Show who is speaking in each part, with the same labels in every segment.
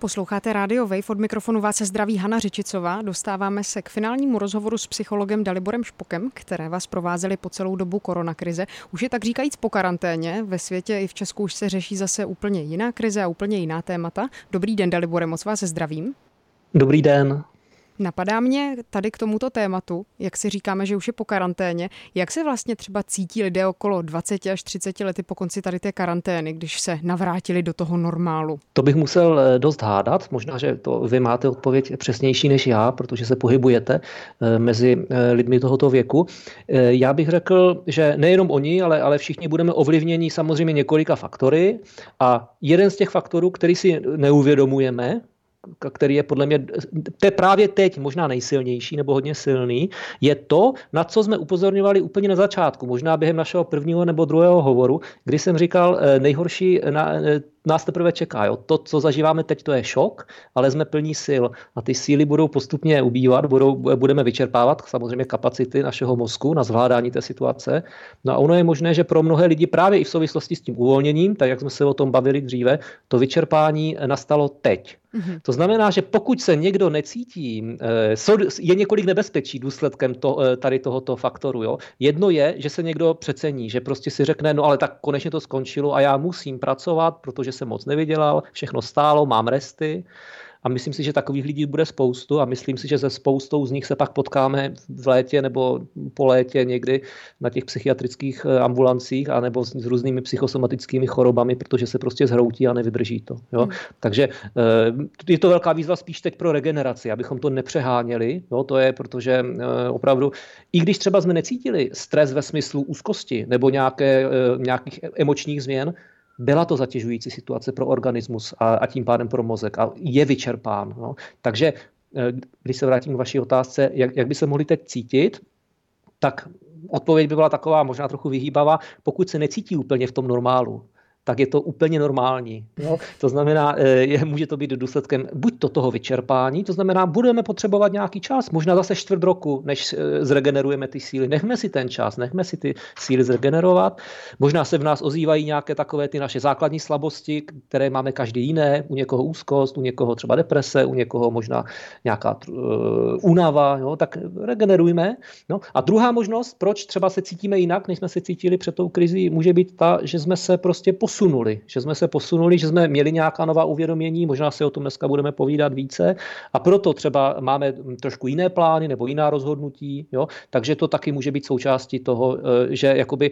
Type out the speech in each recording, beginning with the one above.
Speaker 1: Posloucháte Radio Wave, od mikrofonu vás se zdraví Hana Řičicová. Dostáváme se k finálnímu rozhovoru s psychologem Daliborem Špokem, které vás provázely po celou dobu koronakrize. Už je tak říkajíc po karanténě, ve světě i v Česku už se řeší zase úplně jiná krize a úplně jiná témata. Dobrý den, Dalibore, moc vás se zdravím.
Speaker 2: Dobrý den.
Speaker 1: Napadá mě tady k tomuto tématu, jak si říkáme, že už je po karanténě, jak se vlastně třeba cítí lidé okolo 20 až 30 lety po konci tady té karantény, když se navrátili do toho normálu?
Speaker 2: To bych musel eh, dost hádat, možná, že to vy máte odpověď přesnější než já, protože se pohybujete eh, mezi eh, lidmi tohoto věku. Já bych řekl, že nejenom oni, ale, ale všichni budeme ovlivněni samozřejmě několika faktory a jeden z těch faktorů, který si neuvědomujeme, který je podle mě to je právě teď možná nejsilnější nebo hodně silný, je to, na co jsme upozorňovali úplně na začátku, možná během našeho prvního nebo druhého hovoru, kdy jsem říkal, eh, nejhorší na, eh, nás teprve čeká. Jo. To, co zažíváme teď, to je šok, ale jsme plní sil a ty síly budou postupně ubývat, budou, budeme vyčerpávat samozřejmě kapacity našeho mozku na zvládání té situace. No a ono je možné, že pro mnohé lidi právě i v souvislosti s tím uvolněním, tak jak jsme se o tom bavili dříve, to vyčerpání nastalo teď. Mm-hmm. To znamená, že pokud se někdo necítí, eh, je několik nebezpečí důsledkem to, eh, tady tohoto faktoru. Jo. Jedno je, že se někdo přecení, že prostě si řekne, no ale tak konečně to skončilo a já musím pracovat, protože jsem moc nevydělal, všechno stálo, mám resty. A myslím si, že takových lidí bude spoustu a myslím si, že ze spoustou z nich se pak potkáme v létě nebo po létě někdy na těch psychiatrických eh, ambulancích a nebo s, s různými psychosomatickými chorobami, protože se prostě zhroutí a nevydrží to. Jo? Hmm. Takže eh, je to velká výzva spíš teď pro regeneraci, abychom to nepřeháněli. Jo? To je, protože eh, opravdu, i když třeba jsme necítili stres ve smyslu úzkosti nebo nějaké, nějakých emočních změn, byla to zatěžující situace pro organismus a, a tím pádem pro mozek a je vyčerpán. No. Takže eh, když se vrátím k vaší otázce, jak, jak by se mohli teď cítit, tak odpověď by byla taková možná trochu vyhýbavá, pokud se necítí úplně v tom normálu tak je to úplně normální. Jo? To znamená, eh, je, může to být důsledkem buď to toho vyčerpání, to znamená, budeme potřebovat nějaký čas, možná zase čtvrt roku, než eh, zregenerujeme ty síly. Nechme si ten čas, nechme si ty síly zregenerovat. Možná se v nás ozývají nějaké takové ty naše základní slabosti, které máme každý jiné, u někoho úzkost, u někoho třeba deprese, u někoho možná nějaká uh, únava, jo? tak regenerujme. No. A druhá možnost, proč třeba se cítíme jinak, než jsme se cítili před tou krizí, může být ta, že jsme se prostě posunuli posunuli, že jsme se posunuli, že jsme měli nějaká nová uvědomění, možná si o tom dneska budeme povídat více a proto třeba máme trošku jiné plány nebo jiná rozhodnutí, jo? takže to taky může být součástí toho, eh, že jakoby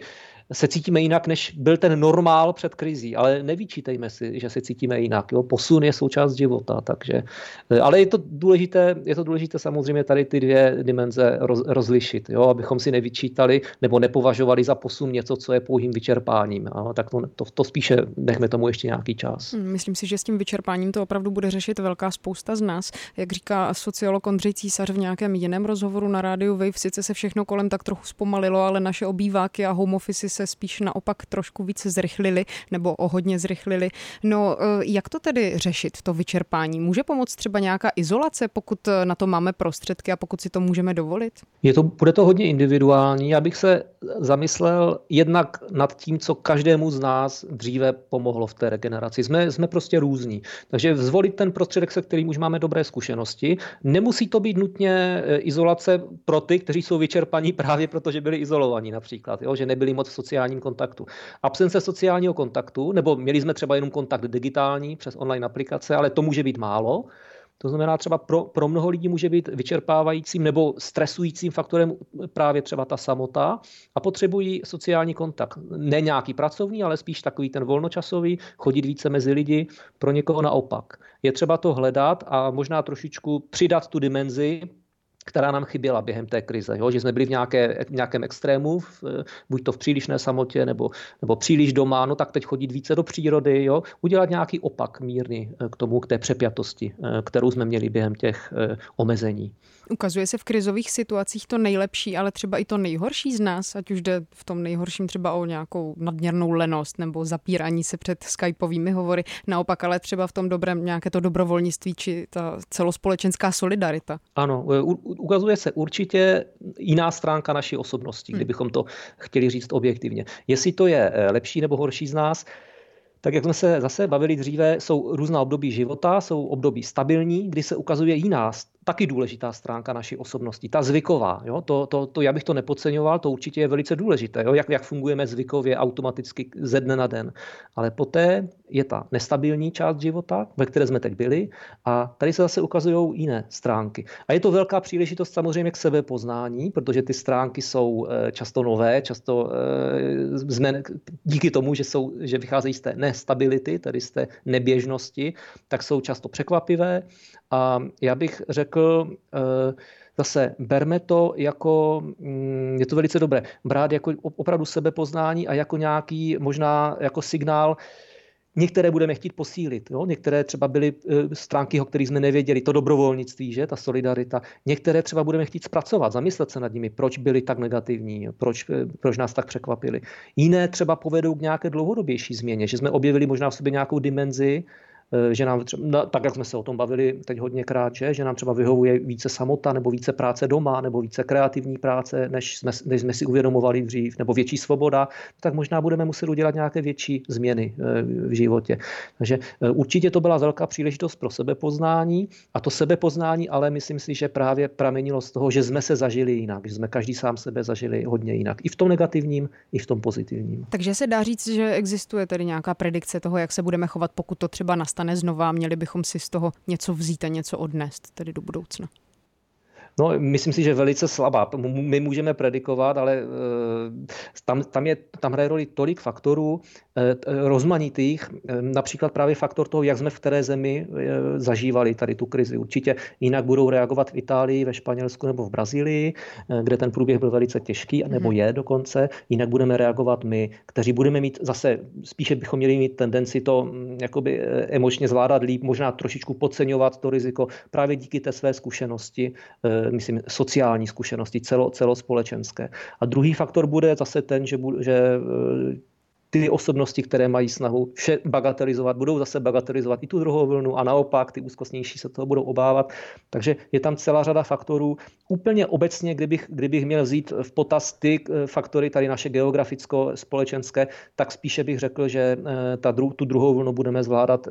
Speaker 2: se cítíme jinak, než byl ten normál před krizí, ale nevyčítejme si, že se cítíme jinak. Jo? Posun je součást života, takže, eh, ale je to důležité, je to důležité samozřejmě tady ty dvě dimenze roz, rozlišit, jo? abychom si nevyčítali nebo nepovažovali za posun něco, co je pouhým vyčerpáním. Jo? Tak to, to, to spíše nechme tomu ještě nějaký čas.
Speaker 1: Hmm, myslím si, že s tím vyčerpáním to opravdu bude řešit velká spousta z nás. Jak říká sociolog Ondřej Císař v nějakém jiném rozhovoru na rádiu Wave, sice se všechno kolem tak trochu zpomalilo, ale naše obýváky a home office se spíš naopak trošku víc zrychlili nebo o hodně zrychlili. No, eh, jak to tedy řešit, to vyčerpání? Může pomoct třeba nějaká izolace, pokud eh, na to máme prostředky a pokud si to můžeme dovolit?
Speaker 2: Je to, bude to hodně individuální. Já bych se zamyslel jednak nad tím, co každému z nás dříve pomohlo v té regeneraci. Jsme, jsme prostě různí. Takže zvolit ten prostředek, se kterým už máme dobré zkušenosti. Nemusí to být nutně eh, izolace pro ty, kteří jsou vyčerpaní právě proto, že byli izolovaní například, jo? že nebyli moc v sociálním kontaktu. Absence sociálního kontaktu, nebo měli jsme třeba jenom kontakt digitální přes online aplikace, ale to může být málo. To znamená, třeba pro, pro mnoho lidí může být vyčerpávajícím nebo stresujícím faktorem právě třeba ta samota a potřebují sociální kontakt. Ne nějaký pracovní, ale spíš takový ten volnočasový, chodit více mezi lidi, pro někoho naopak. Je třeba to hledat a možná trošičku přidat tu dimenzi která nám chyběla během té krize. Jo? Že jsme byli v, nějaké, v nějakém extrému, v, buď to v přílišné samotě nebo, nebo příliš doma, no tak teď chodit více do přírody, jo? udělat nějaký opak mírný eh, k tomu, k té přepjatosti, eh, kterou jsme měli během těch eh, omezení.
Speaker 1: Ukazuje se v krizových situacích to nejlepší, ale třeba i to nejhorší z nás, ať už jde v tom nejhorším třeba o nějakou nadměrnou lenost nebo zapírání se před skypovými hovory, naopak ale třeba v tom dobrém nějaké to dobrovolnictví či ta celospolečenská solidarita.
Speaker 2: Ano, ukazuje se určitě jiná stránka naší osobnosti, hmm. kdybychom to chtěli říct objektivně. Jestli to je eh, lepší nebo horší z nás, tak jak jsme se zase bavili dříve, jsou různá období života, jsou období stabilní, kdy se ukazuje jiná taky důležitá stránka naší osobnosti, ta zvyková. Jo? To, to, to, já bych to nepodceňoval, to určitě je velice důležité, jo? Jak, jak fungujeme zvykově automaticky ze dne na den. Ale poté je ta nestabilní část života, ve které jsme teď byli, a tady se zase ukazují jiné stránky. A je to velká příležitost samozřejmě k sebepoznání, protože ty stránky jsou eh, často nové, často jsme, eh, díky tomu, že, jsou, že vycházejí z té nestability, tedy z té neběžnosti, tak jsou často překvapivé a já bych řekl, zase berme to jako, mm, je to velice dobré, brát jako opravdu sebepoznání a jako nějaký možná jako signál, Některé budeme chtít posílit. Jo? Některé třeba byly eh, stránky, o kterých jsme nevěděli, to dobrovolnictví, že? ta solidarita. Některé třeba budeme chtít zpracovat, zamyslet se nad nimi, proč byly tak negativní, proč, eh, proč nás tak překvapili. Jiné třeba povedou k nějaké dlouhodobější změně, že jsme objevili možná v sobě nějakou dimenzi, Eh, že nám třeba, no, tak jak jsme se o tom bavili teď hodněkrát, že, že nám třeba vyhovuje více samota nebo více práce doma nebo více kreativní práce, než jsme, než jsme si uvědomovali dřív, nebo větší svoboda, tak možná budeme muset udělat nějaké větší změny eh, v životě. Takže eh, určitě to byla velká příležitost pro sebepoznání a to sebepoznání, ale myslím si, že právě pramenilo z toho, že jsme se zažili jinak, že jsme každý sám sebe zažili hodně jinak. I v tom negativním, i v tom pozitivním.
Speaker 1: Takže se dá říct, že existuje tedy nějaká predikce toho, jak se budeme chovat, pokud to třeba nastane nastane znova, měli bychom si z toho něco vzít a něco odnést, tedy do budoucna.
Speaker 2: No, myslím si, že velice slabá. My můžeme predikovat, ale eh, tam, tam, je, tam hraje roli tolik faktorů eh, rozmanitých, eh, například právě faktor toho, jak jsme v které zemi zažívali tady tu krizi. Určitě jinak budou reagovat v Itálii, ve Španělsku nebo v Brazílii, kde ten průběh byl velice těžký, nebo mhm. je dokonce. Jinak budeme reagovat my, kteří budeme mít zase, spíše bychom měli mít tendenci to mm, jakoby emočně zvládat líp, možná trošičku podceňovat to riziko právě díky té své zkušenosti myslím, sociální zkušenosti, celo, celospolečenské. A druhý faktor bude zase ten, že, že eh, ty osobnosti, které mají snahu vše bagatelizovat, budou zase bagatelizovat i tu druhou vlnu a naopak ty úzkostnější se toho budou obávat. Takže je tam celá řada faktorů. Úplně obecně, kdybych, kdybych měl vzít v potaz ty eh, faktory tady naše geograficko-společenské, tak spíše bych řekl, že eh, ta dru, tu druhou vlnu budeme zvládat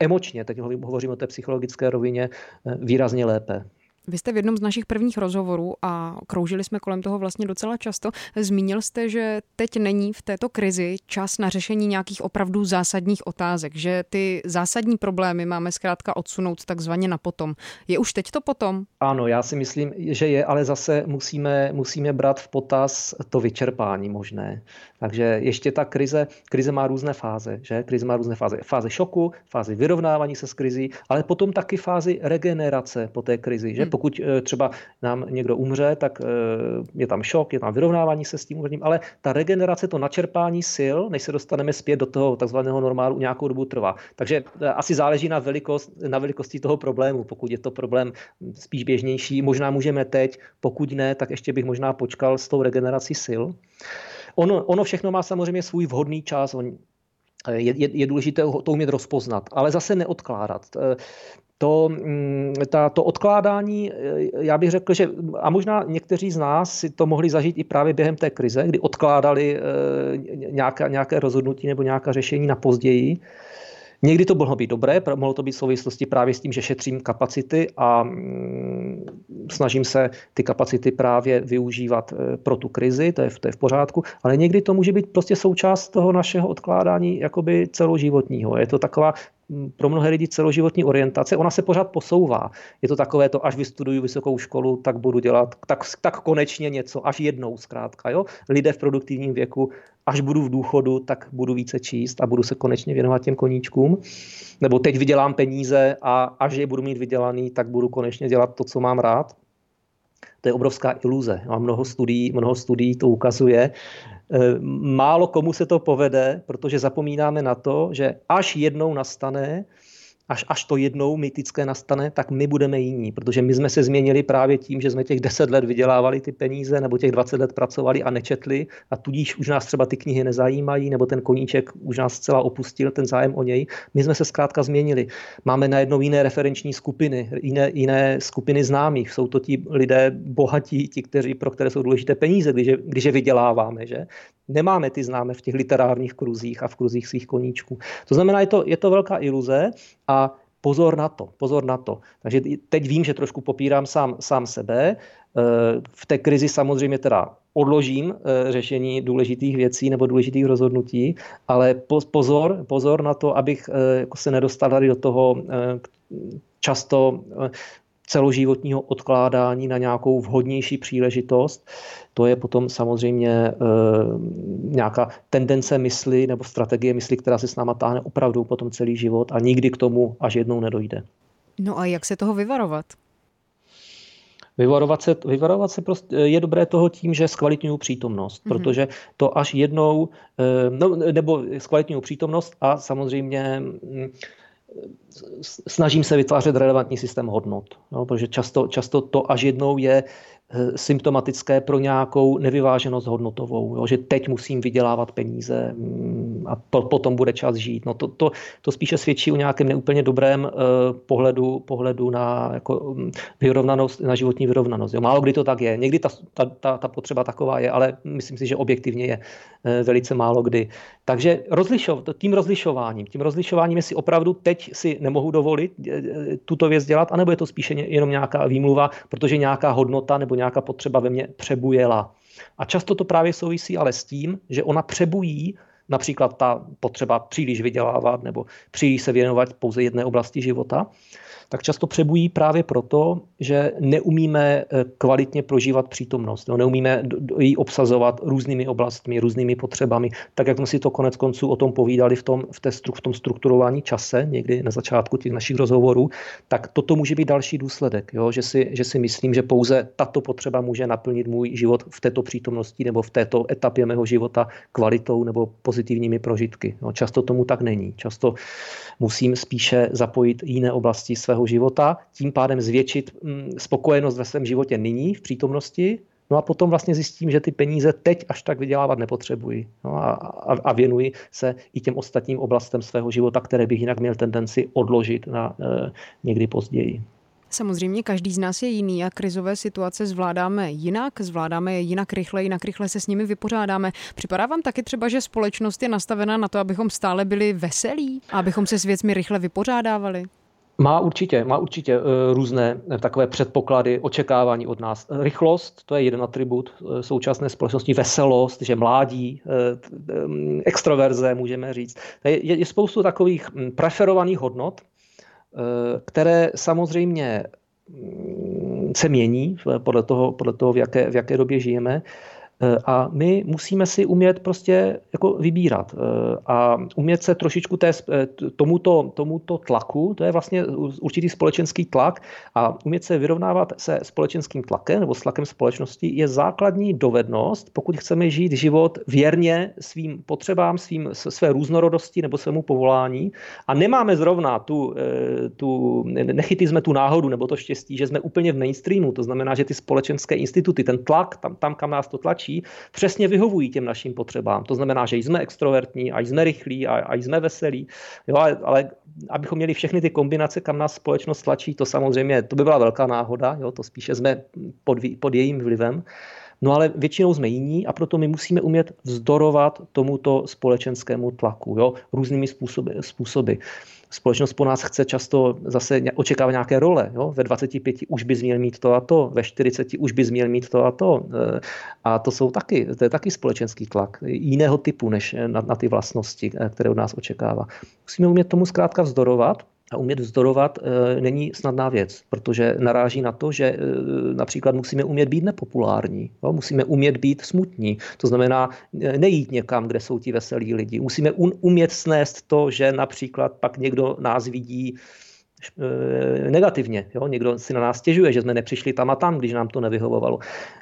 Speaker 2: emočně, teď hovořím o té psychologické rovině, výrazně lépe.
Speaker 1: Vy jste v jednom z našich prvních rozhovorů, a kroužili jsme kolem toho vlastně docela často, zmínil jste, že teď není v této krizi čas na řešení nějakých opravdu zásadních otázek, že ty zásadní problémy máme zkrátka odsunout takzvaně na potom. Je už teď to potom?
Speaker 2: Ano, já si myslím, že je, ale zase musíme, musíme brát v potaz to vyčerpání možné. Takže ještě ta krize, krize má různé fáze, že? Krize má různé fáze. Fáze šoku, fáze vyrovnávání se s krizí, ale potom taky fázi regenerace po té krizi, že? Pokud eh, třeba nám někdo umře, tak eh, je tam šok, je tam vyrovnávání se s tím umřením, ale ta regenerace, to načerpání sil, než se dostaneme zpět do toho takzvaného normálu, nějakou dobu trvá. Takže eh, asi záleží na, velikost, na velikosti toho problému. Pokud je to problém spíš běžnější, možná můžeme teď, pokud ne, tak ještě bych možná počkal s tou regenerací sil. Ono, ono všechno má samozřejmě svůj vhodný čas. On, je, je, je důležité to umět rozpoznat, ale zase neodkládat to, mm, ta, to odkládání, eh, já bych řekl, že a možná někteří z nás si to mohli zažít i právě během té krize, kdy odkládali eh, nějaké, nějaké rozhodnutí nebo nějaká řešení na později. Někdy to mohlo být dobré, mohlo to být v souvislosti právě s tím, že šetřím kapacity a mm, snažím se ty kapacity právě využívat eh, pro tu krizi, to je, v, to je v pořádku, ale někdy to může být prostě součást toho našeho odkládání jakoby celoživotního. Je to taková pro mnohé lidi celoživotní orientace, ona se pořád posouvá. Je to takové to, až vystuduju vysokou školu, tak budu dělat, tak, tak konečně něco, až jednou zkrátka. Jo? Lidé v produktivním věku, až budu v důchodu, tak budu více číst a budu se konečně věnovat těm koníčkům. Nebo teď vydělám peníze a až je budu mít vydělaný, tak budu konečně dělat to, co mám rád. To je obrovská iluze. A mnoho studií, mnoho studií to ukazuje, Eh, málo komu se to povede, protože zapomínáme na to, že až jednou nastane až, až to jednou mytické nastane, tak my budeme jiní, protože my jsme se změnili právě tím, že jsme těch 10 let vydělávali ty peníze, nebo těch 20 let pracovali a nečetli a tudíž už nás třeba ty knihy nezajímají, nebo ten koníček už nás zcela opustil, ten zájem o něj. My jsme se zkrátka změnili. Máme najednou jiné referenční skupiny, jiné, jiné skupiny známých. Jsou to ti lidé bohatí, ti, kteří, pro které jsou důležité peníze, když je, když je vyděláváme. Že? Nemáme ty známe v těch literárních kruzích a v kruzích svých koníčků. To znamená, je to, je to velká iluze a pozor na to, pozor na to. Takže teď vím, že trošku popírám sám, sám sebe. Eh, v té krizi samozřejmě teda odložím eh, řešení důležitých věcí nebo důležitých rozhodnutí, ale pozor, pozor na to, abych eh, jako se nedostal tady do toho často celoživotního odkládání na nějakou vhodnější příležitost. To je potom samozřejmě e, nějaká tendence mysli nebo strategie mysli, která se s náma táhne opravdu potom celý život a nikdy k tomu až jednou nedojde.
Speaker 1: No a jak se toho vyvarovat?
Speaker 2: Vyvarovat se, vyvarovat se prostě je dobré toho tím, že zkvalitňují přítomnost, mm-hmm. protože to až jednou, eh, no, nebo zkvalitňují přítomnost a samozřejmě mm, snažím se vytvářet relevantní systém hodnot, no, protože často, často to až jednou je symptomatické pro nějakou nevyváženost hodnotovou, jo, že teď musím vydělávat peníze mm, a po, potom bude čas žít. No to, to, to spíše svědčí o nějakém neúplně dobrém uh, pohledu, pohledu na jako, mm, vyrovnanost, na životní vyrovnanost. Jo. Málo kdy to tak je. Někdy ta, ta, ta, ta potřeba taková je, ale myslím si, že objektivně je uh, velice málo kdy. Takže rozlišov, tím rozlišováním, tím rozlišováním, jestli opravdu teď si nemohu dovolit tuto věc dělat, anebo je to spíše jenom nějaká výmluva, protože nějaká hodnota nebo nějaká potřeba ve mně přebujela. A často to právě souvisí ale s tím, že ona přebují například ta potřeba příliš vydělávat nebo příliš se věnovat pouze jedné oblasti života tak často přebují právě proto, že neumíme eh, kvalitně prožívat přítomnost, no, neumíme ji obsazovat různými oblastmi, různými potřebami, tak jak jsme si to konec konců o tom povídali v tom, v, té, v tom strukturování čase, někdy na začátku těch našich rozhovorů, tak toto může být další důsledek, jo? Že, si, že si myslím, že pouze tato potřeba může naplnit můj život v této přítomnosti nebo v této etapě mého života kvalitou nebo pozitivními prožitky. No, často tomu tak není. Často musím spíše zapojit jiné oblasti svého života, tím pádem zvětšit mm, spokojenost ve svém životě nyní, v přítomnosti, No a potom vlastně zjistím, že ty peníze teď až tak vydělávat nepotřebuji. No a, a, a věnuji se i těm ostatním oblastem svého života, které bych jinak měl tendenci odložit na e, někdy později.
Speaker 1: Samozřejmě každý z nás je jiný a krizové situace zvládáme jinak, zvládáme je jinak rychle, jinak rychle se s nimi vypořádáme. Připadá vám taky třeba, že společnost je nastavena na to, abychom stále byli veselí a abychom se s věcmi rychle vypořádávali?
Speaker 2: Má určitě, má určitě uh, různé uh, takové předpoklady, očekávání od nás. Rychlost, to je jeden atribut současné společnosti, veselost, že mládí, um, extroverze, můžeme říct. Je, je spoustu takových hm, preferovaných hodnot, které samozřejmě hm, se mění podle toho, podle toho v, jaké, v jaké době žijeme. Eh, a my musíme si umět prostě jako vybírat. Eh, a umět se trošičku té, eh, tomuto, tomuto tlaku, to je vlastně určitý společenský tlak a umět se vyrovnávat se společenským tlakem nebo s tlakem společnosti je základní dovednost, pokud chceme žít život věrně svým potřebám, svým, své různorodosti nebo svému povolání. A nemáme zrovna tu, tu nechytli jsme tu náhodu nebo to štěstí, že jsme úplně v mainstreamu, to znamená, že ty společenské instituty, ten tlak, tam, tam kam nás to tlačí, další, přesně vyhovují těm našim potřebám. To znamená, že jsme extrovertní, a jsme rychlí, a, a jsme veselí. Jo, ale abychom měli všechny ty kombinace, kam nás společnost tlačí, to samozřejmě, to by byla velká náhoda, jo, to spíše jsme pod, pod jejím vlivem. No ale většinou jsme jiní a proto my musíme umět vzdorovat tomuto společenskému tlaku jo, různými způsoby. způsoby společnost po nás chce často zase očekávat nějaké role. Jo? Ve 25 už bys měl mít to a to, ve 40 už bys měl mít to a to. Eh, a to jsou taky, to je taky společenský tlak jiného typu než na, na ty vlastnosti, eh, které od nás očekává. Musíme umět tomu zkrátka vzdorovat a umět vzdorovat e, není snadná věc, protože naráží na to, že e, například musíme umět být nepopulární, jo? musíme umět být smutní. To znamená e, nejít někam, kde jsou ti veselí lidi. Musíme umět snést to, že například pak někdo nás vidí Eh, negativně. Jo? Někdo si na nás stěžuje, že jsme nepřišli tam a tam, když nám to nevyhovovalo.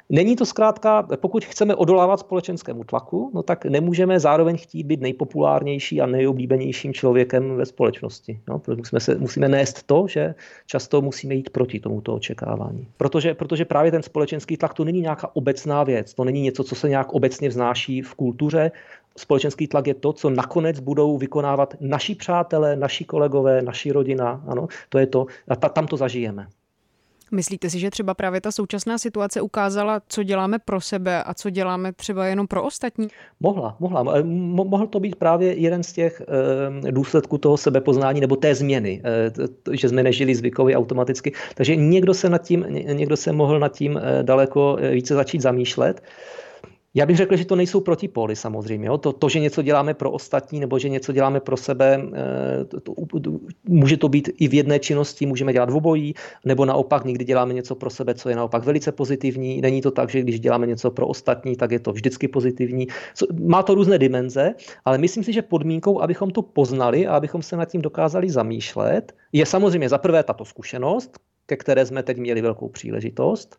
Speaker 2: Není to zkrátka, pokud chceme odolávat společenskému tlaku, no tak nemůžeme zároveň chtít být nejpopulárnější a nejoblíbenějším člověkem ve společnosti. Jo? Musíme, se, musíme nést to, že často musíme jít proti tomuto očekávání. Protože, protože právě ten společenský tlak to není nějaká obecná věc, to není něco, co se nějak obecně vznáší v kultuře, společenský tlak je to, co nakonec budou vykonávat naši přátelé, naši kolegové, naši rodina. Ano, to je to. A ta, tam to zažijeme.
Speaker 1: Myslíte si, že třeba právě ta současná situace ukázala, co děláme pro sebe a co děláme třeba jenom pro ostatní?
Speaker 2: Mohla, mohla. Mohl to být právě jeden z těch eh, důsledků toho sebepoznání nebo té změny, eh, že jsme nežili zvykově automaticky. Takže někdo se, nad tím, někdo se mohl nad tím eh, daleko více začít zamýšlet. Já bych řekl, že to nejsou protipóly samozřejmě. Jo? To, to, že něco děláme pro ostatní nebo že něco děláme pro sebe, eh, to, to, může to být i v jedné činnosti, můžeme dělat v obojí, nebo naopak někdy děláme něco pro sebe, co je naopak velice pozitivní. Není to tak, že když děláme něco pro ostatní, tak je to vždycky pozitivní. Má to různé dimenze, ale myslím si, že podmínkou, abychom to poznali a abychom se nad tím dokázali zamýšlet, je samozřejmě za prvé tato zkušenost, ke které jsme teď měli velkou příležitost,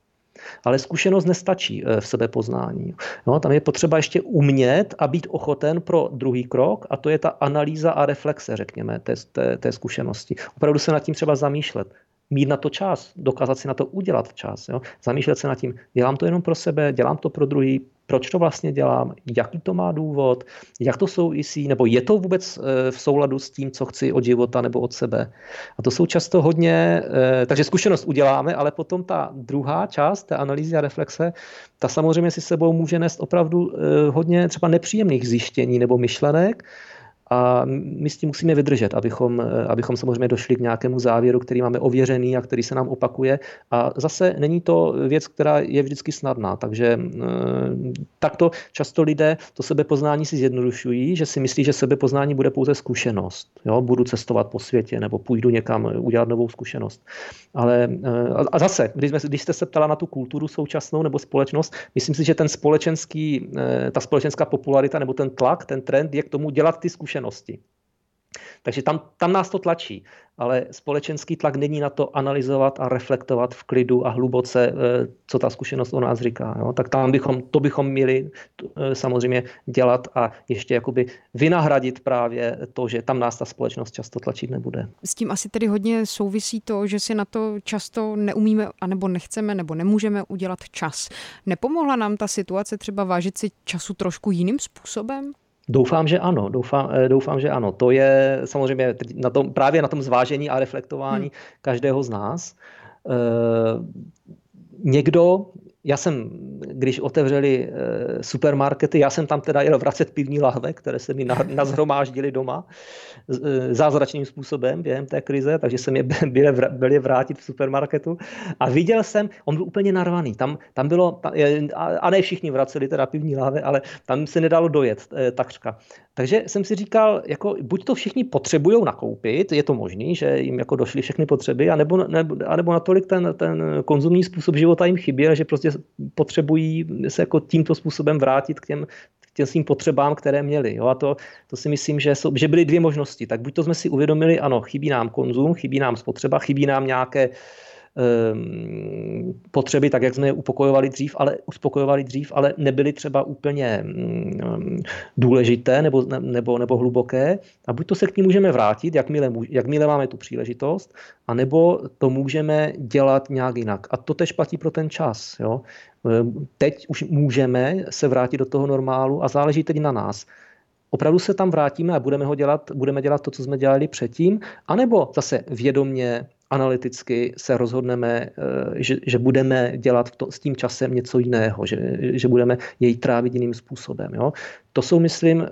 Speaker 2: ale zkušenost nestačí eh, v sebepoznání. No, tam je potřeba ještě umět a být ochoten pro druhý krok, a to je ta analýza a reflexe, řekněme, té, té, té zkušenosti. Opravdu se nad tím třeba zamýšlet mít na to čas, dokázat si na to udělat čas. Jo? Zamýšlet se nad tím, dělám to jenom pro sebe, dělám to pro druhý, proč to vlastně dělám, jaký to má důvod, jak to souvisí, nebo je to vůbec eh, v souladu s tím, co chci od života nebo od sebe. A to jsou často hodně, eh, takže zkušenost uděláme, ale potom ta druhá část té analýzy a reflexe, ta samozřejmě si sebou může nést opravdu eh, hodně třeba nepříjemných zjištění nebo myšlenek, a my s tím musíme vydržet, abychom, abychom samozřejmě došli k nějakému závěru, který máme ověřený a který se nám opakuje. A zase není to věc, která je vždycky snadná. Takže eh, takto často lidé to sebepoznání si zjednodušují, že si myslí, že sebepoznání bude pouze zkušenost. Jo? Budu cestovat po světě nebo půjdu někam udělat novou zkušenost. Ale eh, a zase, když, jsme, když jste se ptala na tu kulturu současnou nebo společnost, myslím si, že ten společenský, eh, ta společenská popularita nebo ten tlak, ten trend je k tomu dělat ty zkušenosti zkušenosti. Takže tam, tam nás to tlačí, ale společenský tlak není na to analyzovat a reflektovat v klidu a hluboce, eh, co ta zkušenost o nás říká. Jo? Tak tam bychom, to bychom měli eh, samozřejmě dělat a ještě jakoby vynahradit právě to, že tam nás ta společnost často tlačit nebude.
Speaker 1: S tím asi tedy hodně souvisí to, že si na to často neumíme, anebo nechceme, nebo nemůžeme udělat čas. Nepomohla nám ta situace třeba vážit si času trošku jiným způsobem?
Speaker 2: Doufám, že ano. Doufám, eh, doufám, že ano. To je samozřejmě na tom, právě na tom zvážení a reflektování hmm. každého z nás. E, někdo já jsem, když otevřeli e, supermarkety, já jsem tam teda jel vracet pivní lahve, které se mi nazhromáždily doma e, zázračným způsobem během té krize, takže jsem je byl, byl je vrátit v supermarketu a viděl jsem, on byl úplně narvaný, tam, tam bylo, a ne všichni vraceli teda pivní lahve, ale tam se nedalo dojet e, takřka. Takže jsem si říkal, jako buď to všichni potřebují nakoupit, je to možný, že jim jako došly všechny potřeby, anebo, nebo, anebo natolik ten, ten konzumní způsob života jim chybí, že prostě potřebují se jako tímto způsobem vrátit k těm, těm svým potřebám, které měli. Jo? A to, to si myslím, že, jsou, že byly dvě možnosti. Tak buď to jsme si uvědomili, ano, chybí nám konzum, chybí nám spotřeba, chybí nám nějaké uh, potřeby, tak jak jsme je upokojovali dřív, ale uspokojovali dřív, ale nebyly třeba úplně mm, důležité nebo, nebo, nebo hluboké. A buď to se k ní můžeme vrátit, jakmile, jakmile máme tu příležitost, anebo to můžeme dělat nějak jinak. A to tež platí pro ten čas. Jo? Ehm, teď už můžeme se vrátit do toho normálu a záleží teď na nás opravdu se tam vrátíme a budeme, ho dělat, budeme dělat to, co jsme dělali předtím, anebo zase vědomně analyticky se rozhodneme, eh, že, že budeme dělat to, s tím časem něco jiného, že, že budeme jej trávit jiným způsobem. Jo? To jsou, myslím, eh,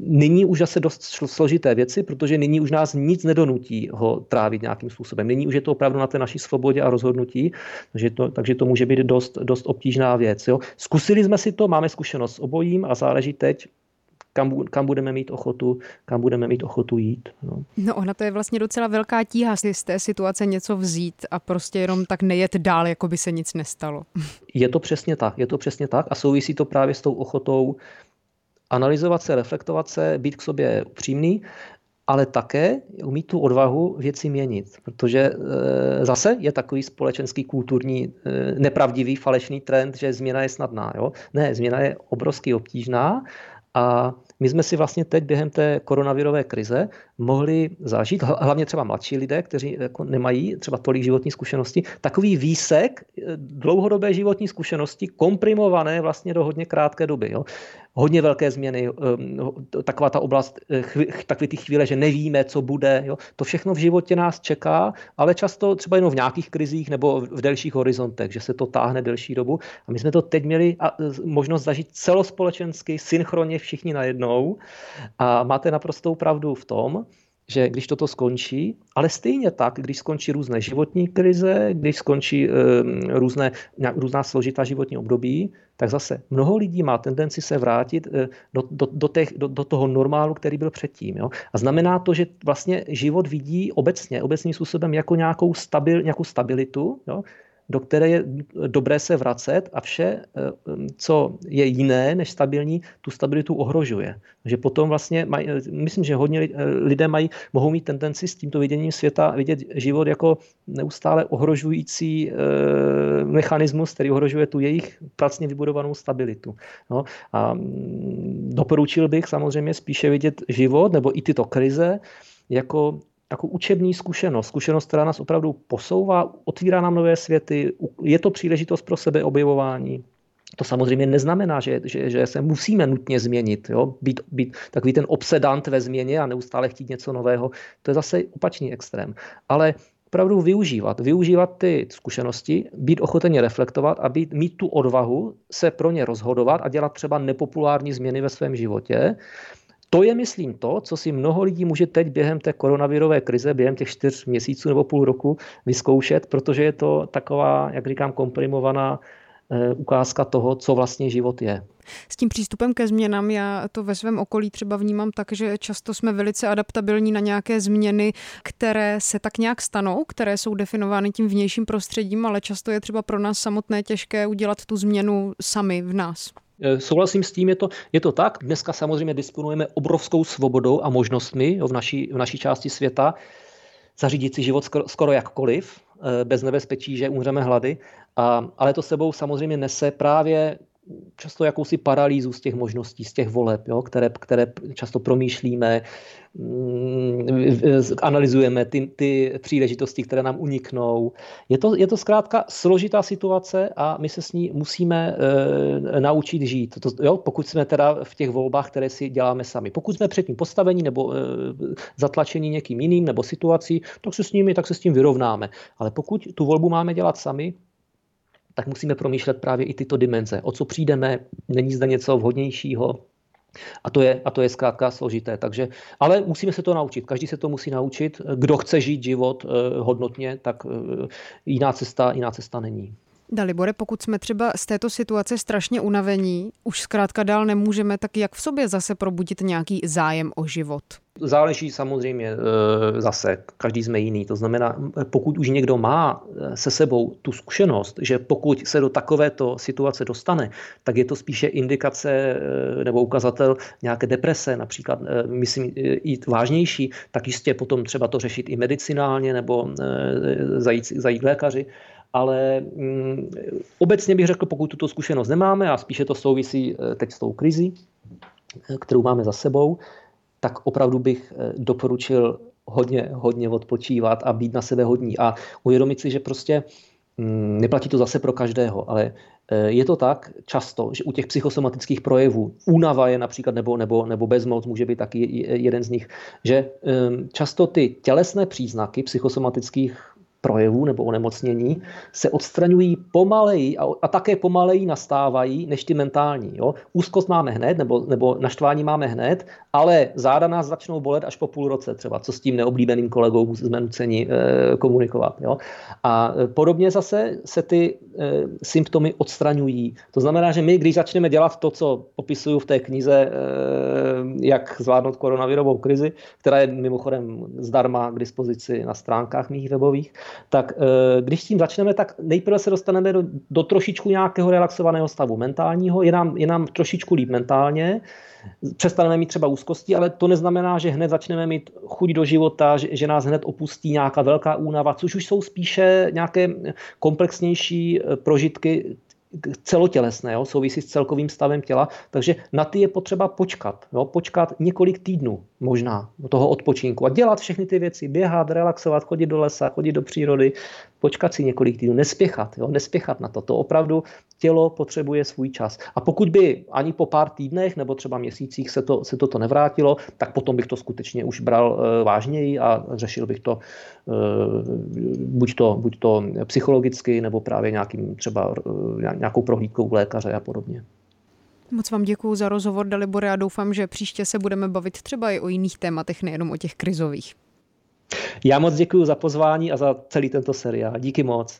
Speaker 2: nyní už zase dost složité věci, protože nyní už nás nic nedonutí ho trávit nějakým způsobem. Nyní už je to opravdu na té naší svobodě a rozhodnutí, takže to, takže to může být dost, dost obtížná věc. Jo? Zkusili jsme si to, máme zkušenost s obojím a záleží teď, kam, kam budeme mít ochotu, kam budeme mít ochotu jít. No.
Speaker 1: no ona to je vlastně docela velká tíha si z té situace něco vzít a prostě jenom tak nejet dál, jako by se nic nestalo.
Speaker 2: Je to přesně tak, je to přesně tak a souvisí to právě s tou ochotou analyzovat se, reflektovat se, být k sobě upřímný, ale také umít tu odvahu věci měnit, protože e, zase je takový společenský, kulturní, e, nepravdivý, falešný trend, že změna je snadná. Jo? Ne, změna je obrovsky obtížná a my jsme si vlastně teď během té koronavirové krize mohli zažít, hlavně třeba mladší lidé, kteří jako nemají třeba tolik životní zkušenosti, takový výsek eh, dlouhodobé životní zkušenosti komprimované vlastně do hodně krátké doby. Jo. Hodně velké změny, ehm, taková ta oblast, eh, takové ty chvíle, že nevíme, co bude. Jo. To všechno v životě nás čeká, ale často třeba jenom v nějakých krizích nebo v delších horizontech, že se to táhne delší dobu. A my jsme to teď měli možnost zažít celospolečensky, synchronně všichni najednou. A máte naprostou pravdu v tom, že když toto skončí, ale stejně tak, když skončí různé životní krize, když skončí e, různé, různá složitá životní období, tak zase mnoho lidí má tendenci se vrátit e, do, do, do, těch, do, do toho normálu, který byl předtím. Jo? A znamená to, že vlastně život vidí obecně, obecným způsobem jako nějakou, stabil, nějakou stabilitu, jo? Do které je dobré se vracet a vše, eh, co je jiné než stabilní, tu stabilitu ohrožuje. Takže potom vlastně, maj, eh, myslím, že hodně eh, lidé mají, mohou mít tendenci s tímto viděním světa vidět život jako neustále ohrožující mechanismus, který ohrožuje tu jejich pracně vybudovanou stabilitu. No, a mm, doporučil bych samozřejmě spíše vidět život nebo i tyto krize jako jako učební zkušenost, zkušenost, která nás opravdu posouvá, otvírá nám nové světy, je to příležitost pro sebe objevování. To samozřejmě neznamená, že, že, že se musíme nutně změnit, jo? Být, být takový ten obsedant ve změně a neustále chtít něco nového. To je zase opačný extrém. Ale opravdu využívat, využívat ty zkušenosti, být ochoteně reflektovat a být, mít tu odvahu se pro ně rozhodovat a dělat třeba nepopulární změny ve svém životě to je, myslím, to, co si mnoho lidí může teď během té koronavirové krize, během těch čtyř měsíců nebo půl roku vyzkoušet, protože je to taková, jak říkám, komprimovaná eh, ukázka toho, co vlastně život je.
Speaker 1: S tím přístupem ke změnám já to ve svém okolí třeba vnímám tak, že často jsme velice adaptabilní na nějaké změny, které se tak nějak stanou, které jsou definovány tím vnějším prostředím, ale často je třeba pro nás samotné těžké udělat tu změnu sami v nás.
Speaker 2: Eh, souhlasím s tím, je to, je to tak. Dneska samozřejmě disponujeme obrovskou svobodou a možnostmi jo, v, naší, v naší části světa zařídit si život skoro, skoro jakkoliv, eh, bez nebezpečí, že umřeme hlady. A, ale to sebou samozřejmě nese právě často jakousi paralýzu z těch možností, z těch voleb, jo, které, které často promýšlíme, mm, analyzujeme ty, ty příležitosti, které nám uniknou. Je to, je to zkrátka složitá situace a my se s ní musíme e, naučit žít. To, jo, pokud jsme teda v těch volbách, které si děláme sami. Pokud jsme před tím postavení nebo e, zatlačení někým jiným nebo situací, tak se s nimi, tak se s tím vyrovnáme. Ale pokud tu volbu máme dělat sami, tak musíme promýšlet právě i tyto dimenze. O co přijdeme, není zde něco vhodnějšího, a to, je, a to je zkrátka složité. Takže, ale musíme se to naučit. Každý se to musí naučit. Kdo chce žít život eh, hodnotně, tak eh, jiná cesta, jiná cesta není.
Speaker 1: Dalibore, pokud jsme třeba z této situace strašně unavení, už zkrátka dál nemůžeme, tak jak v sobě zase probudit nějaký zájem o život?
Speaker 2: Záleží samozřejmě e, zase, každý jsme jiný. To znamená, pokud už někdo má e, se sebou tu zkušenost, že pokud se do takovéto situace dostane, tak je to spíše indikace nebo ukazatel nějaké deprese, například, myslím, i vážnější, tak jistě potom třeba to řešit i medicinálně nebo zajít, zajít lékaři ale mm, obecně bych řekl, pokud tuto zkušenost nemáme a spíše to souvisí eh, teď s tou krizí, eh, kterou máme za sebou, tak opravdu bych eh, doporučil hodně, hodně odpočívat a být na sebe hodní a uvědomit si, že prostě mm, neplatí to zase pro každého, ale je to tak často, že u těch psychosomatických projevů, únava je například, nebo, nebo, nebo bezmoc může být taky jeden z nich, že často ty tělesné příznaky psychosomatických projevů nebo onemocnění se odstraňují pomaleji a, a také pomaleji nastávají než ty mentální. Jo? Úzkost máme hned nebo, nebo naštvání máme hned, ale záda nás začnou bolet až po půl roce třeba, co s tím neoblíbeným kolegou jsme nuceni e, komunikovat. Jo? A e, podobně zase se ty e, symptomy odstraňují. To znamená, že my, když začneme dělat to, co popisuju v té knize, e, jak zvládnout koronavirovou krizi, která je mimochodem zdarma k dispozici na stránkách mých webových, tak eh, když tím začneme, tak nejprve se dostaneme do, do trošičku nějakého relaxovaného stavu mentálního, je nám, je nám trošičku líp mentálně, přestaneme mít třeba úzkosti, ale to neznamená, že hned začneme mít chuť do života, že, že nás hned opustí nějaká velká únava, což už jsou spíše nějaké komplexnější eh, prožitky celotělesné, jo, souvisí s celkovým stavem těla, takže na ty je potřeba počkat, jo, počkat několik týdnů možná toho odpočinku a dělat všechny ty věci, běhat, relaxovat, chodit do lesa, chodit do přírody, počkat si několik týdnů, nespěchat, jo, nespěchat na to. To opravdu tělo potřebuje svůj čas. A pokud by ani po pár týdnech nebo třeba měsících se, to, se toto nevrátilo, tak potom bych to skutečně už bral uh, vážněji a řešil bych to, uh, buď to buď to psychologicky nebo právě nějakým třeba uh, nějakou prohlídkou u lékaře a podobně.
Speaker 1: Moc vám děkuji za rozhovor, Dalibore, a doufám, že příště se budeme bavit třeba i o jiných tématech, nejenom o těch krizových.
Speaker 2: Já moc děkuji za pozvání a za celý tento seriál. Díky moc.